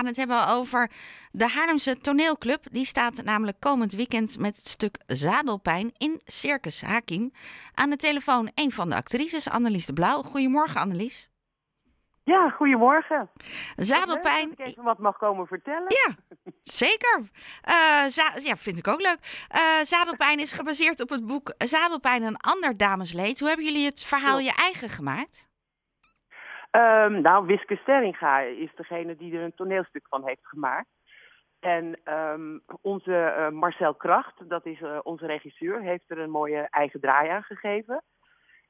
gaan het hebben over de Haarlemse toneelclub. Die staat namelijk komend weekend met het stuk Zadelpijn in Circus Hakim. Aan de telefoon een van de actrices, Annelies de Blauw. Goedemorgen, Annelies. Ja, goedemorgen. Zadelpijn. Dat ik even wat mag komen vertellen. Ja, zeker. Uh, ja, vind ik ook leuk. Uh, Zadelpijn is gebaseerd op het boek Zadelpijn een ander damesleed. Hoe hebben jullie het verhaal je eigen gemaakt? Um, nou, Wiske Sterringa is degene die er een toneelstuk van heeft gemaakt. En um, onze uh, Marcel Kracht, dat is uh, onze regisseur, heeft er een mooie eigen draai aan gegeven.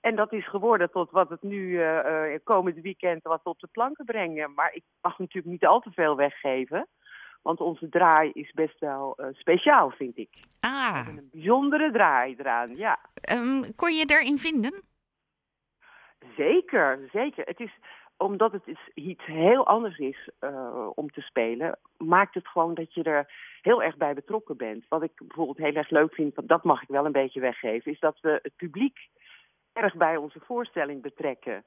En dat is geworden tot wat het nu uh, komend weekend wat op de planken brengen. Maar ik mag natuurlijk niet al te veel weggeven. Want onze draai is best wel speciaal, vind ik. Ah. een bijzondere draai eraan, ja. Um, kon je erin vinden? Zeker, zeker. Het is, omdat het iets heel anders is uh, om te spelen, maakt het gewoon dat je er heel erg bij betrokken bent. Wat ik bijvoorbeeld heel erg leuk vind, dat mag ik wel een beetje weggeven, is dat we het publiek erg bij onze voorstelling betrekken.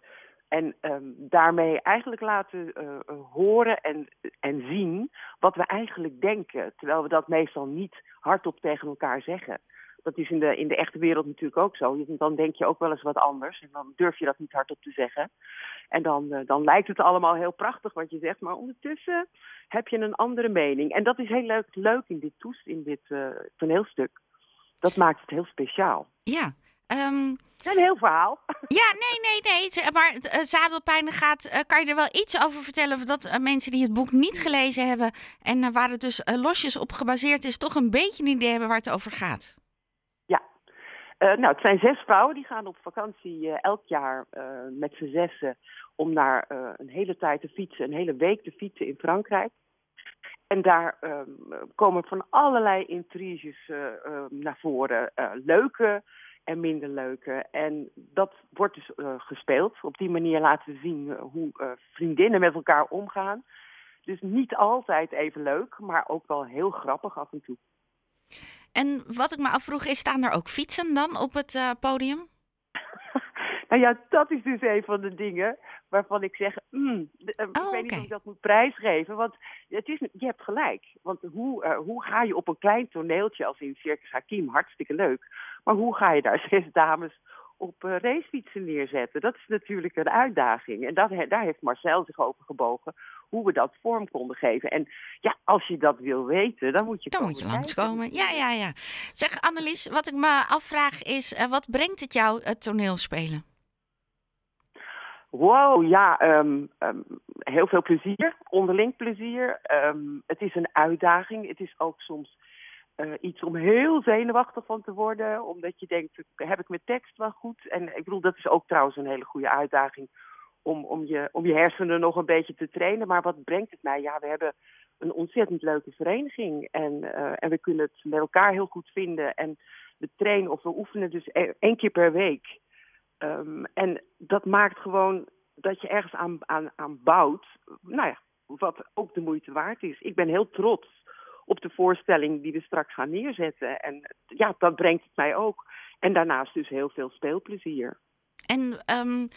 En um, daarmee eigenlijk laten uh, horen en, en zien wat we eigenlijk denken. Terwijl we dat meestal niet hardop tegen elkaar zeggen. Dat is in de, in de echte wereld natuurlijk ook zo. Dan denk je ook wel eens wat anders. En dan durf je dat niet hardop te zeggen. En dan, uh, dan lijkt het allemaal heel prachtig wat je zegt. Maar ondertussen heb je een andere mening. En dat is heel leuk, leuk in dit, toest, in dit uh, toneelstuk. Dat maakt het heel speciaal. Ja, Um... Een heel verhaal. Ja, nee, nee, nee. Maar uh, zadelpijn gaat. Uh, kan je er wel iets over vertellen? Dat uh, mensen die het boek niet gelezen hebben. en waar het dus losjes op gebaseerd is. toch een beetje een idee hebben waar het over gaat? Ja. nou, het zijn zes vrouwen die gaan op vakantie elk jaar met z'n zessen. om naar een hele tijd te fietsen. Een hele week te fietsen in Frankrijk. En daar komen van allerlei intriges naar voren. leuke en minder leuke. En dat wordt dus gespeeld. Op die manier laten we zien hoe vriendinnen met elkaar omgaan. Dus niet altijd even leuk, maar ook wel heel grappig af en toe. En wat ik me afvroeg, is staan er ook fietsen dan op het podium? nou ja, dat is dus een van de dingen waarvan ik zeg, mm, oh, ik weet okay. niet of ik dat moet prijsgeven. Want het is, je hebt gelijk. Want hoe, uh, hoe ga je op een klein toneeltje als in Circus Hakim, hartstikke leuk. Maar hoe ga je daar zes dames op uh, racefietsen neerzetten? Dat is natuurlijk een uitdaging. En dat, daar heeft Marcel zich over gebogen, hoe we dat vorm konden geven. En ja, als je dat wil weten, dan moet je Dan moet je langskomen. Ja, ja, ja. Zeg Annelies, wat ik me afvraag is, uh, wat brengt het jou, het toneelspelen? Wow, ja, um, um, heel veel plezier, onderling plezier. Um, het is een uitdaging. Het is ook soms uh, iets om heel zenuwachtig van te worden, omdat je denkt, heb ik mijn tekst wel goed? En ik bedoel, dat is ook trouwens een hele goede uitdaging om, om, je, om je hersenen nog een beetje te trainen. Maar wat brengt het mij? Ja, we hebben een ontzettend leuke vereniging en, uh, en we kunnen het met elkaar heel goed vinden. En we trainen of we oefenen dus één keer per week. Um, en dat maakt gewoon dat je ergens aan, aan, aan bouwt, nou ja, wat ook de moeite waard is. Ik ben heel trots op de voorstelling die we straks gaan neerzetten. En ja, dat brengt het mij ook. En daarnaast dus heel veel speelplezier. En um,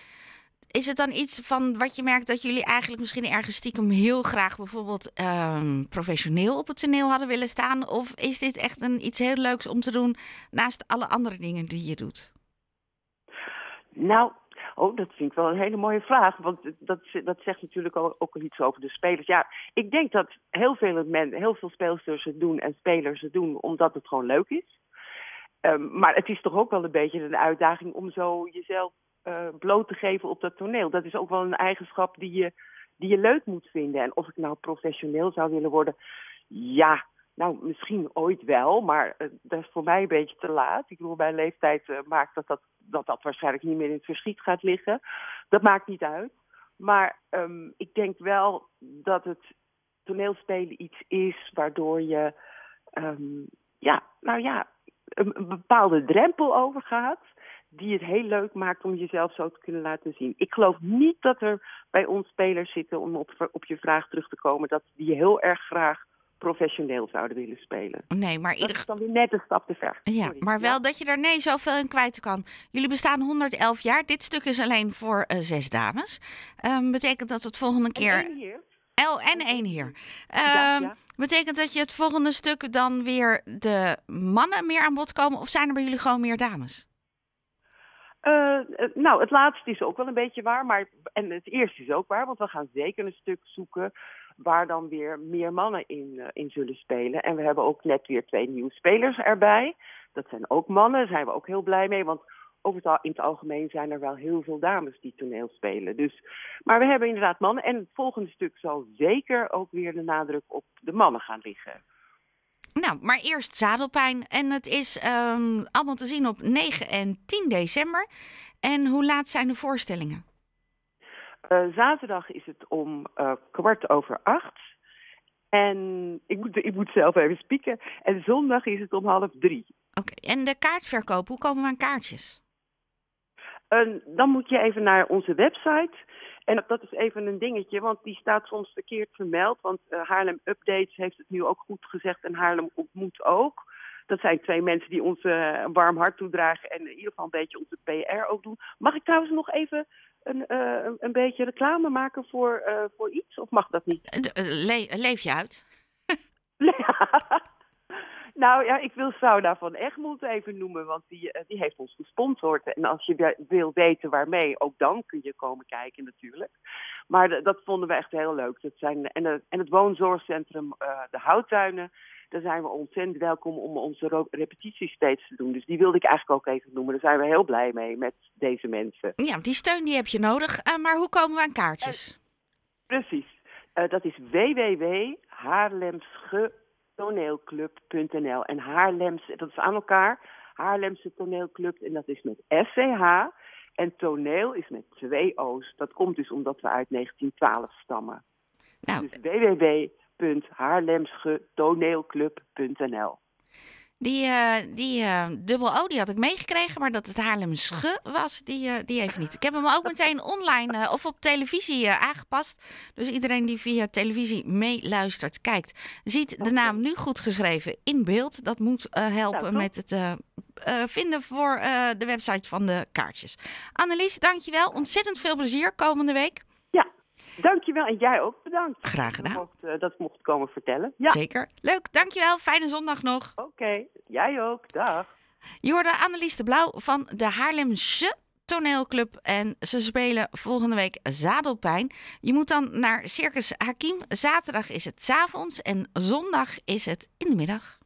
is het dan iets van wat je merkt dat jullie eigenlijk misschien ergens stiekem heel graag bijvoorbeeld um, professioneel op het toneel hadden willen staan? Of is dit echt een, iets heel leuks om te doen naast alle andere dingen die je doet? Nou, Oh, dat vind ik wel een hele mooie vraag. Want dat, dat zegt natuurlijk ook, ook iets over de spelers. Ja, ik denk dat heel veel, men, heel veel speelsters het doen en spelers het doen omdat het gewoon leuk is. Um, maar het is toch ook wel een beetje een uitdaging om zo jezelf uh, bloot te geven op dat toneel. Dat is ook wel een eigenschap die je, die je leuk moet vinden. En of ik nou professioneel zou willen worden, ja, nou, misschien ooit wel, maar uh, dat is voor mij een beetje te laat. Ik bedoel, mijn leeftijd uh, maakt dat dat, dat dat waarschijnlijk niet meer in het verschiet gaat liggen. Dat maakt niet uit. Maar um, ik denk wel dat het toneelspelen iets is waardoor je, um, ja, nou ja, een, een bepaalde drempel overgaat die het heel leuk maakt om jezelf zo te kunnen laten zien. Ik geloof niet dat er bij ons spelers zitten, om op, op je vraag terug te komen, dat die heel erg graag professioneel zouden willen spelen. Nee, maar ieder... Dat is dan weer net een stap te ver. Ja, Sorry. maar wel ja. dat je daar nee zoveel in kwijt kan. Jullie bestaan 111 jaar. Dit stuk is alleen voor uh, zes dames. Um, betekent dat het volgende keer... En één heer. Oh, en één heer. Ja, Ehm, ja. Betekent dat je het volgende stuk dan weer de mannen meer aan bod komen? Of zijn er bij jullie gewoon meer dames? Eh, eh, nou, het laatste is ook wel een beetje waar, maar en het eerste is ook waar, want we gaan zeker een stuk zoeken waar dan weer meer mannen in, eh, in zullen spelen. En we hebben ook net weer twee nieuwe spelers erbij. Dat zijn ook mannen, daar zijn we ook heel blij mee, want over het, in het algemeen zijn er wel heel veel dames die toneel spelen. Dus, maar we hebben inderdaad mannen en het volgende stuk zal zeker ook weer de nadruk op de mannen gaan liggen. Nou, maar eerst zadelpijn. En het is ehm, allemaal te zien op 9 en 10 december. En hoe laat zijn de voorstellingen? Eh, zaterdag is het om eh, kwart over acht. En ik moet, ik moet zelf even spieken. En zondag is het om half drie. Oké, en de kaartverkoop, hoe komen we aan kaartjes? En dan moet je even naar onze website. En dat is even een dingetje, want die staat soms verkeerd vermeld. Want eh, Haarlem Updates heeft het nu ook goed gezegd en Haarlem ontmoet ook. Dat zijn twee mensen die ons een warm hart toedragen en in ieder geval een beetje onze PR ook doen. Mag ik trouwens nog even een, eh, een, een beetje reclame maken voor, eh, voor iets? Of mag dat niet? Eh, le- leef je uit? nou ja, ik wil Sauna van Egmond even noemen, want die, die heeft ons gesponsord. En als je wil weten waarmee, ook dan kun je komen kijken natuurlijk. Maar dat vonden we echt heel leuk. Dat zijn, en, en het woonzorgcentrum De Houttuinen, daar zijn we ontzettend welkom om onze repetities steeds te doen. Dus die wilde ik eigenlijk ook even noemen. Daar zijn we heel blij mee met deze mensen. Ja, die steun die heb je nodig. Eh, maar hoe komen we aan kaartjes? Precies. Eh, dat is www.haarlemsgetoneelclub.nl. En Haarlems, dat is aan elkaar. Haarlemse toneelclub en dat is met SCH. En toneel is met twee O's. Dat komt dus omdat we uit 1912 stammen. Nou, Dus www.haarlemsgetoneelclub.nl. die, eh, die eh, dubbel O die had ik meegekregen, maar dat het Haarlemsge was, die, eh, die even niet. Ik heb hem ook meteen online eh, of op televisie eh, aangepast. Dus iedereen die via televisie meeluistert, kijkt, ziet de naam nu goed geschreven in beeld. Dat moet eh, helpen Nou, met het eh, eh, vinden voor eh, de website van de kaartjes. Annelies, dankjewel. Ontzettend veel plezier komende week. Dankjewel. En jij ook bedankt. Graag Dat gedaan. mocht, eh, dat mocht komen vertellen. Ja, Zeker. Leuk, dankjewel. Fijne zondag nog. oké. Jij ook. Dag. Je hoorde Annelies de Blauw van de Haarlemse toneelclub. En ze spelen volgende week Zadelpijn. Je moet dan naar Circus Hakim. Zaterdag is het 's avonds en zondag is het in de middag.